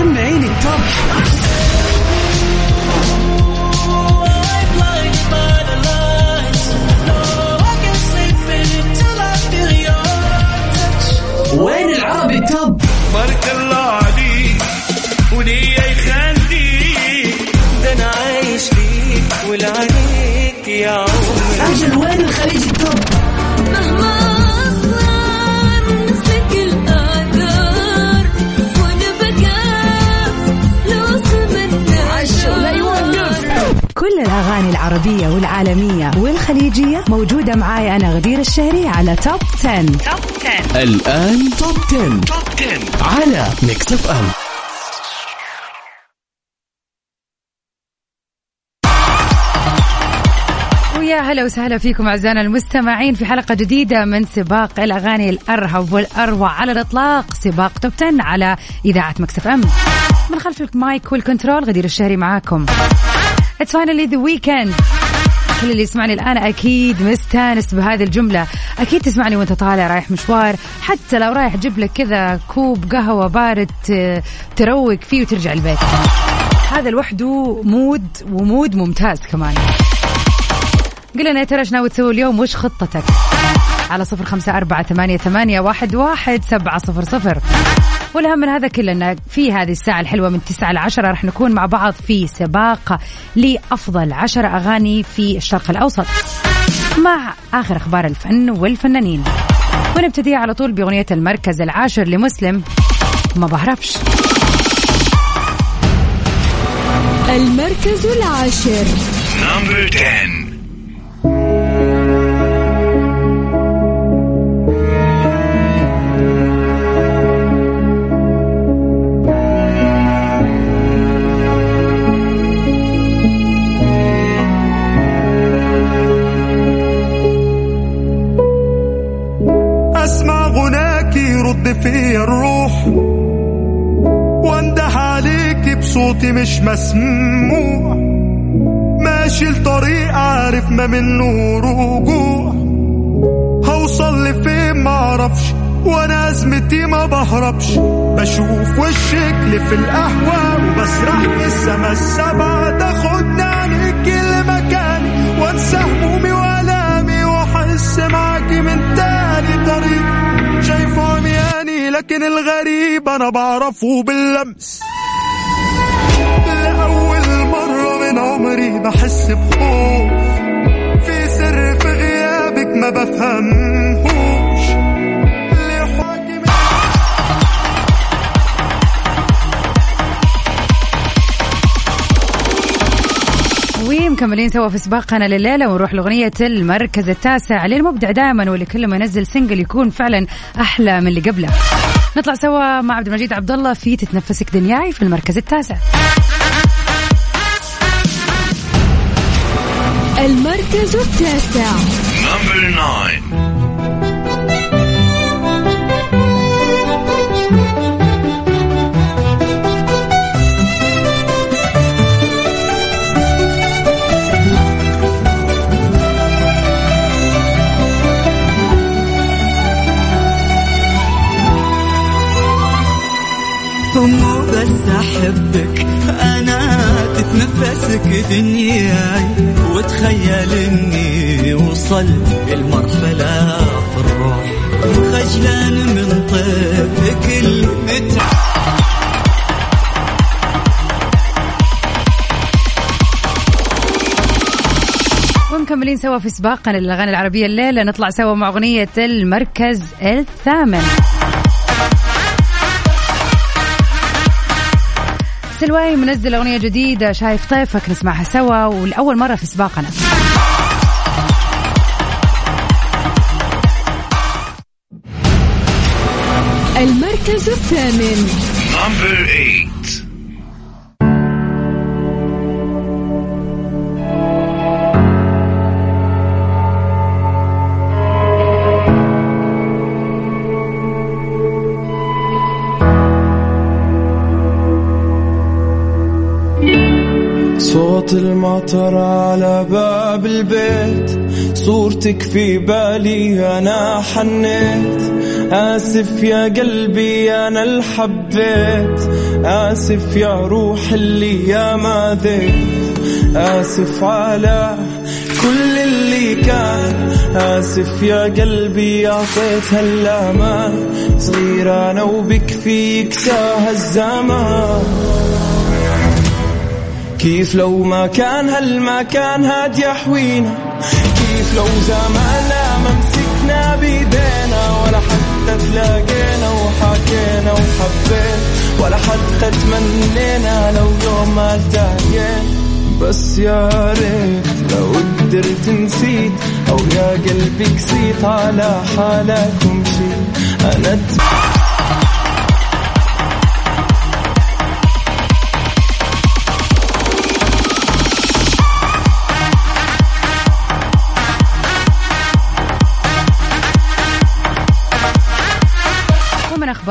سمعيني التوب الأغاني العربية والعالمية والخليجية موجودة معاي أنا غدير الشهري على Top 10. Top 10 الآن Top 10. Top 10 على Mix FM ويا هلا وسهلا فيكم أعزائنا المستمعين في حلقة جديدة من سباق الأغاني الأرهب والأروع على الإطلاق سباق Top 10 على إذاعة Mix FM من خلف ال mic وال control غدير الشهري معاكم. It's finally the weekend. كل اللي يسمعني الآن أكيد مستانس بهذه الجملة. أكيد تسمعني وأنت طالع رايح مشوار. حتى لو رايح جيب لك كذا كوب قهوة بارد تروق فيه وترجع البيت. هذا لوحده mood و mood ممتاز كمان. قل لنا يا ترى إيش ناوي تسوي اليوم؟ وش خطتك؟ على صفر خمسة أربعة ثمانية, ثمانية واحد, واحد سبعة صفر صفر. والأهم من هذا كله أن في هذه الساعة الحلوة من تسعة لعشرة رح نكون مع بعض في سباق لأفضل عشر أغاني في الشرق الأوسط مع آخر أخبار الفن والفنانين. ونبتدي على طول بأغنية المركز العاشر لمسلم ما بهربش المركز العاشر. Number 10. مش مسموع. ماشي الطريق عارف ما منه رجوع هوصل لفين معرفش وأنا أزمتي ما بهربش. بشوف وشك في القهوة وبسرح في السما السبعة تاخدني عليك المكان. وانسى همومي وألامي واحس معاكي من تاني طريق. شايفه عمياني لكن الغريب أنا بعرفه باللمس. لأول مرة من عمري بحس بخوف في سر في غيابك ما بفهمهوش ليه حاكم ومكملين سوا في سباقنا لليلة ونروح لأغنية المركز التاسع للمبدع دائما واللي كل ما ينزل سنجل يكون فعلا أحلى من اللي قبله. نطلع سوا مع عبد المجيد عبد الله في تتنفسك دنياي في المركز التاسع. المركز التاسع أحبك. أنا تتنفسك دنياي وتخيل إني وصلت المرحلة في الروح خجلان من طيفك المتعب ومكملين سوا في سباقنا للأغاني العربية الليلة. نطلع سوا مع أغنية المركز الثامن. سلواي منزل أغنية جديدة شايف طيفك نسمعها سوا ولاول مرة في سباقنا. المركز الثامن صوت المطر على باب البيت. صورتك في بالي أنا حنيت. آسف يا قلبي أنا اللي حبيت آسف يا روح اللي يا ما ذيب آسف على كل اللي كان. آسف يا قلبي أعطيت هالأمان صغير أنا وبكفيك ساه الزمان. كيف لو ما كان هالمكان هاد يحوينا كيف لو زماننا ما مسكنا بيدينا ولا حتى تلاقينا وحكينا وحبينا ولا حتى تمنينا لو يوم ما التقينا بس يا ريت لو قدرت نسيت أو يا قلبي قسيت على حالك ومشيت. أنا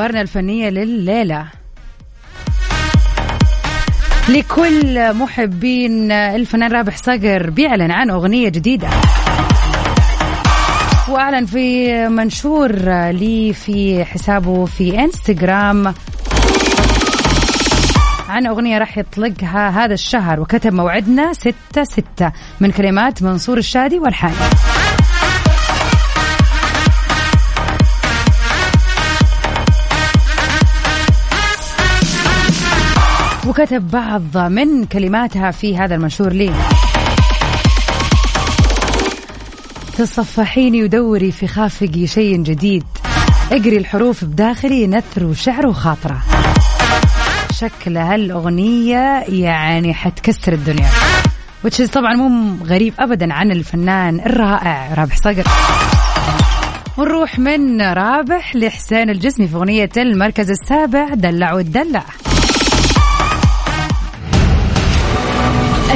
أخبارنا الفنية لليلة. لكل محبين الفنان رابح صقر بيعلن عن أغنية جديدة. وأعلن في منشور لي في حسابه في إنستغرام عن أغنية راح يطلقها هذا الشهر وكتب موعدنا ستة ستة من كلمات منصور الشادي والحان. وكتب بعض من كلماتها في هذا المنشور لي. تصفحيني ودوري في خافقي شيء جديد. اقري الحروف بداخلي نثر وشعر وخاطرة. شكل هالأغنية يعني حتكسر الدنيا. Is طبعا مو غريب أبدا عن الفنان الرائع رابح صقر. ونروح من رابح لحسين الجسمي في أغنية المركز السابع دلع وتدلع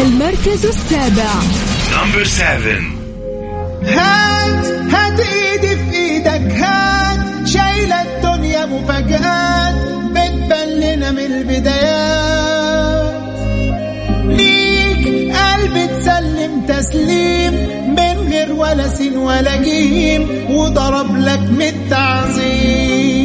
المركز السابع. Number seven. هات هات إيدي في إيدك هات. شايلة الدنيا مفاجآت. بتبان لنا من البدايات. ليك قلب تسلم تسليم. من غير ولا سين ولا جيم. وضرب لك من التعظيم.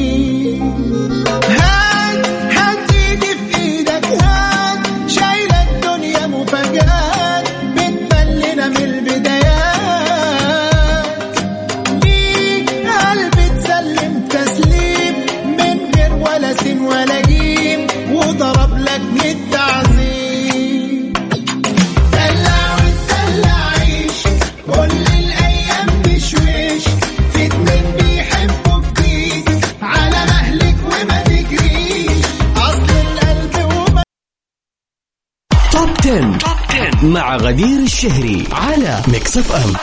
مع غدير الشهري على ميكس اف ام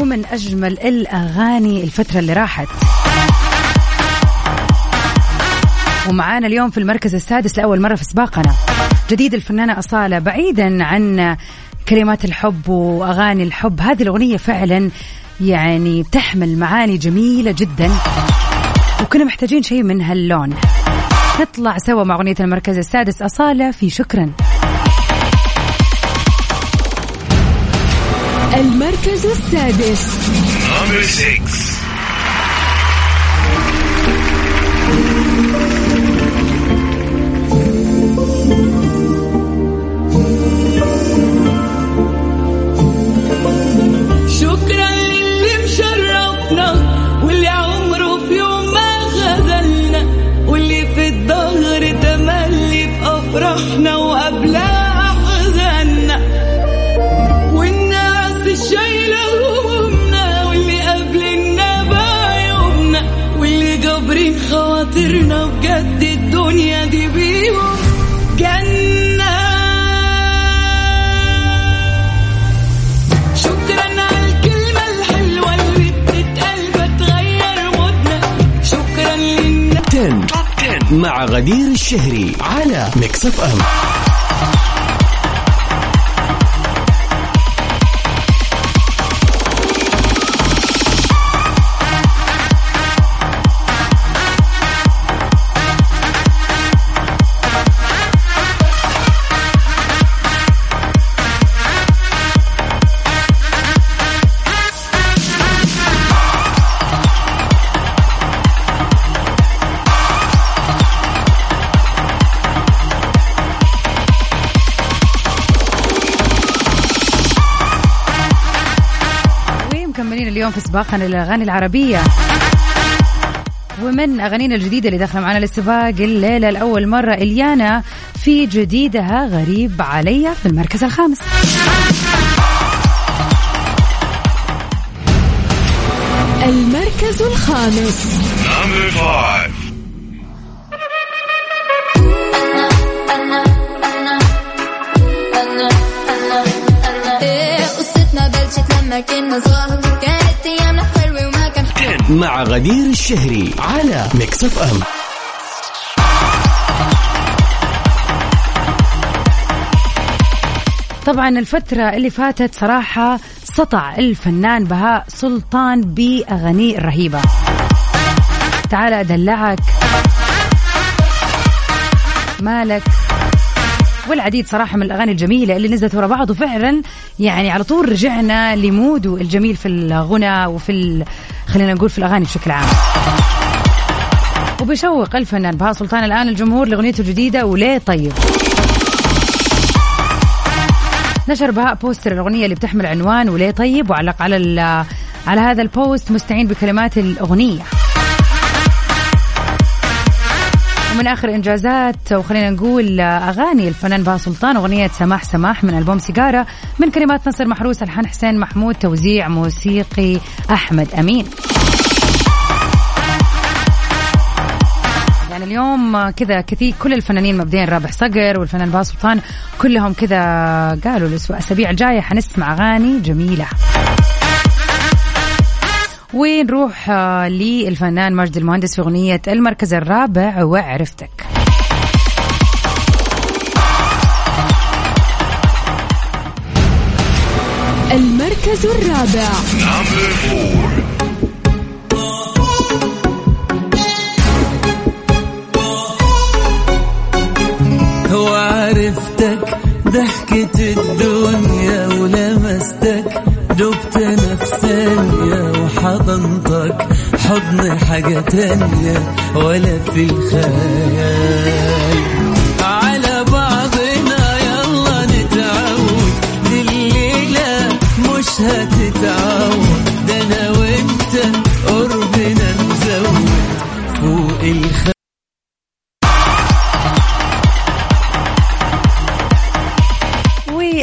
ومن أجمل الأغاني الفترة اللي راحت. ومعانا اليوم في المركز السادس لأول مرة في سباقنا جديد الفنانة أصالة بعيدا عن كلمات الحب وأغاني الحب. هذه الأغنية فعلا يعني بتحمل معاني جميلة جدا وكنا محتاجين شيء من هاللون. نطلع سوا مع أغنية المركز السادس أصالة في شكرا المركز السادس Number six. 10. 10 مع غدير الشهري على ميكس اف ام اليوم في سباقنا للأغاني العربية. ومن أغانينا الجديدة اللي داخلة معنا للسباق الليلة لأول مرة إليانا في جديدها غريب علي في المركز الخامس. المركز الخامس. إيه قصتنا بلشت لما كنا صغار. ايامنا حلوة وما كان مع غدير الشهري على ميكس أف أم. طبعا الفترة اللي فاتت صراحة سطع الفنان بهاء سلطان بأغانيه الرهيبة تعال أدلعك. مالك؟ والعديد صراحة من الأغاني الجميلة اللي نزلت ورا بعض. وفعلا يعني على طول رجعنا لموده الجميل في الغنى وفي ال... خلينا نقول في الأغاني بشكل عام. وبيشوق الفنان بهاء سلطان الآن الجمهور لأغنيته الجديدة وليه طيب. نشر بهاء بوستر الأغنية اللي بتحمل عنوان وليه طيب وعلق على ال- على هذا البوست مستعين بكلمات الأغنية. ومن آخر إنجازات وخلينا نقول أغاني الفنان بهاء سلطان أغنية سماح سماح من ألبوم سيجارة من كلمات نصر محروس ألحان حسين محمود توزيع موسيقي أحمد أمين. يعني اليوم كذا كثير كل الفنانين مبدئيا رابح صقر والفنان بهاء سلطان كلهم كذا قالوا الاسابيع الجايه حنسمع أغاني جميلة. ونروح آه، للفنان مجد المهندس في أغنية المركز الرابع وعرفتك المركز الرابع. وعرفتك ضحكة الدنيا ولمستك دبت نفسانية وحضنتك حضن حاجة تانية ولا في الخيال. على بعضنا يلا نتعود الليلة مش هتتعود.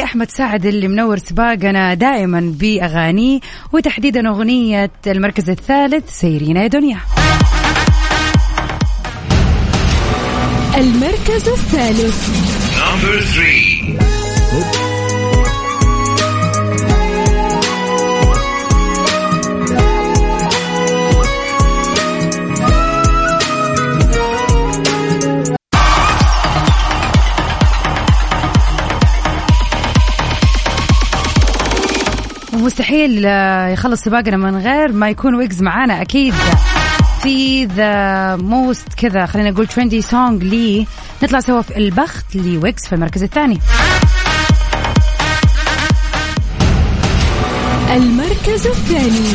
واحمد سعد اللي منور سباقنا دائما باغانيه وتحديدا أغنية المركز الثالث سيرين يا دنيا. المركز الثالث. Number three. ومستحيل آه، يخلص سباقنا من غير ما يكون ويجز معانا أكيد. في the most كذا خلينا نقول trendy song لي. نطلع سوا في البخت لويجز في المركز الثاني. المركز الثاني.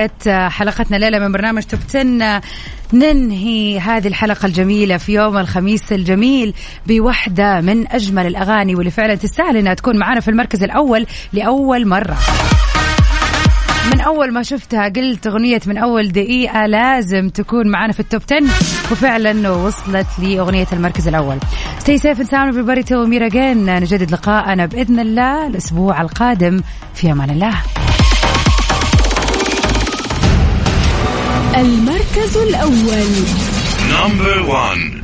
نهاية حلقتنا ليلة من برنامج توب 10 ننهي هذه الحلقة الجميلة في يوم الخميس الجميل بوحدة من أجمل الأغاني واللي فعلا تستاهل أنها تكون معنا في المركز الأول لأول مرة. من أول ما شفتها قلت أغنية من أول دقيقة لازم تكون معنا في التوب 10 وفعلا وصلت لأغنية المركز الأول. And sound everybody. Till we meet again. نجدد لقاءنا بإذن الله الأسبوع القادم. في أمان الله. المركز الأول Number one.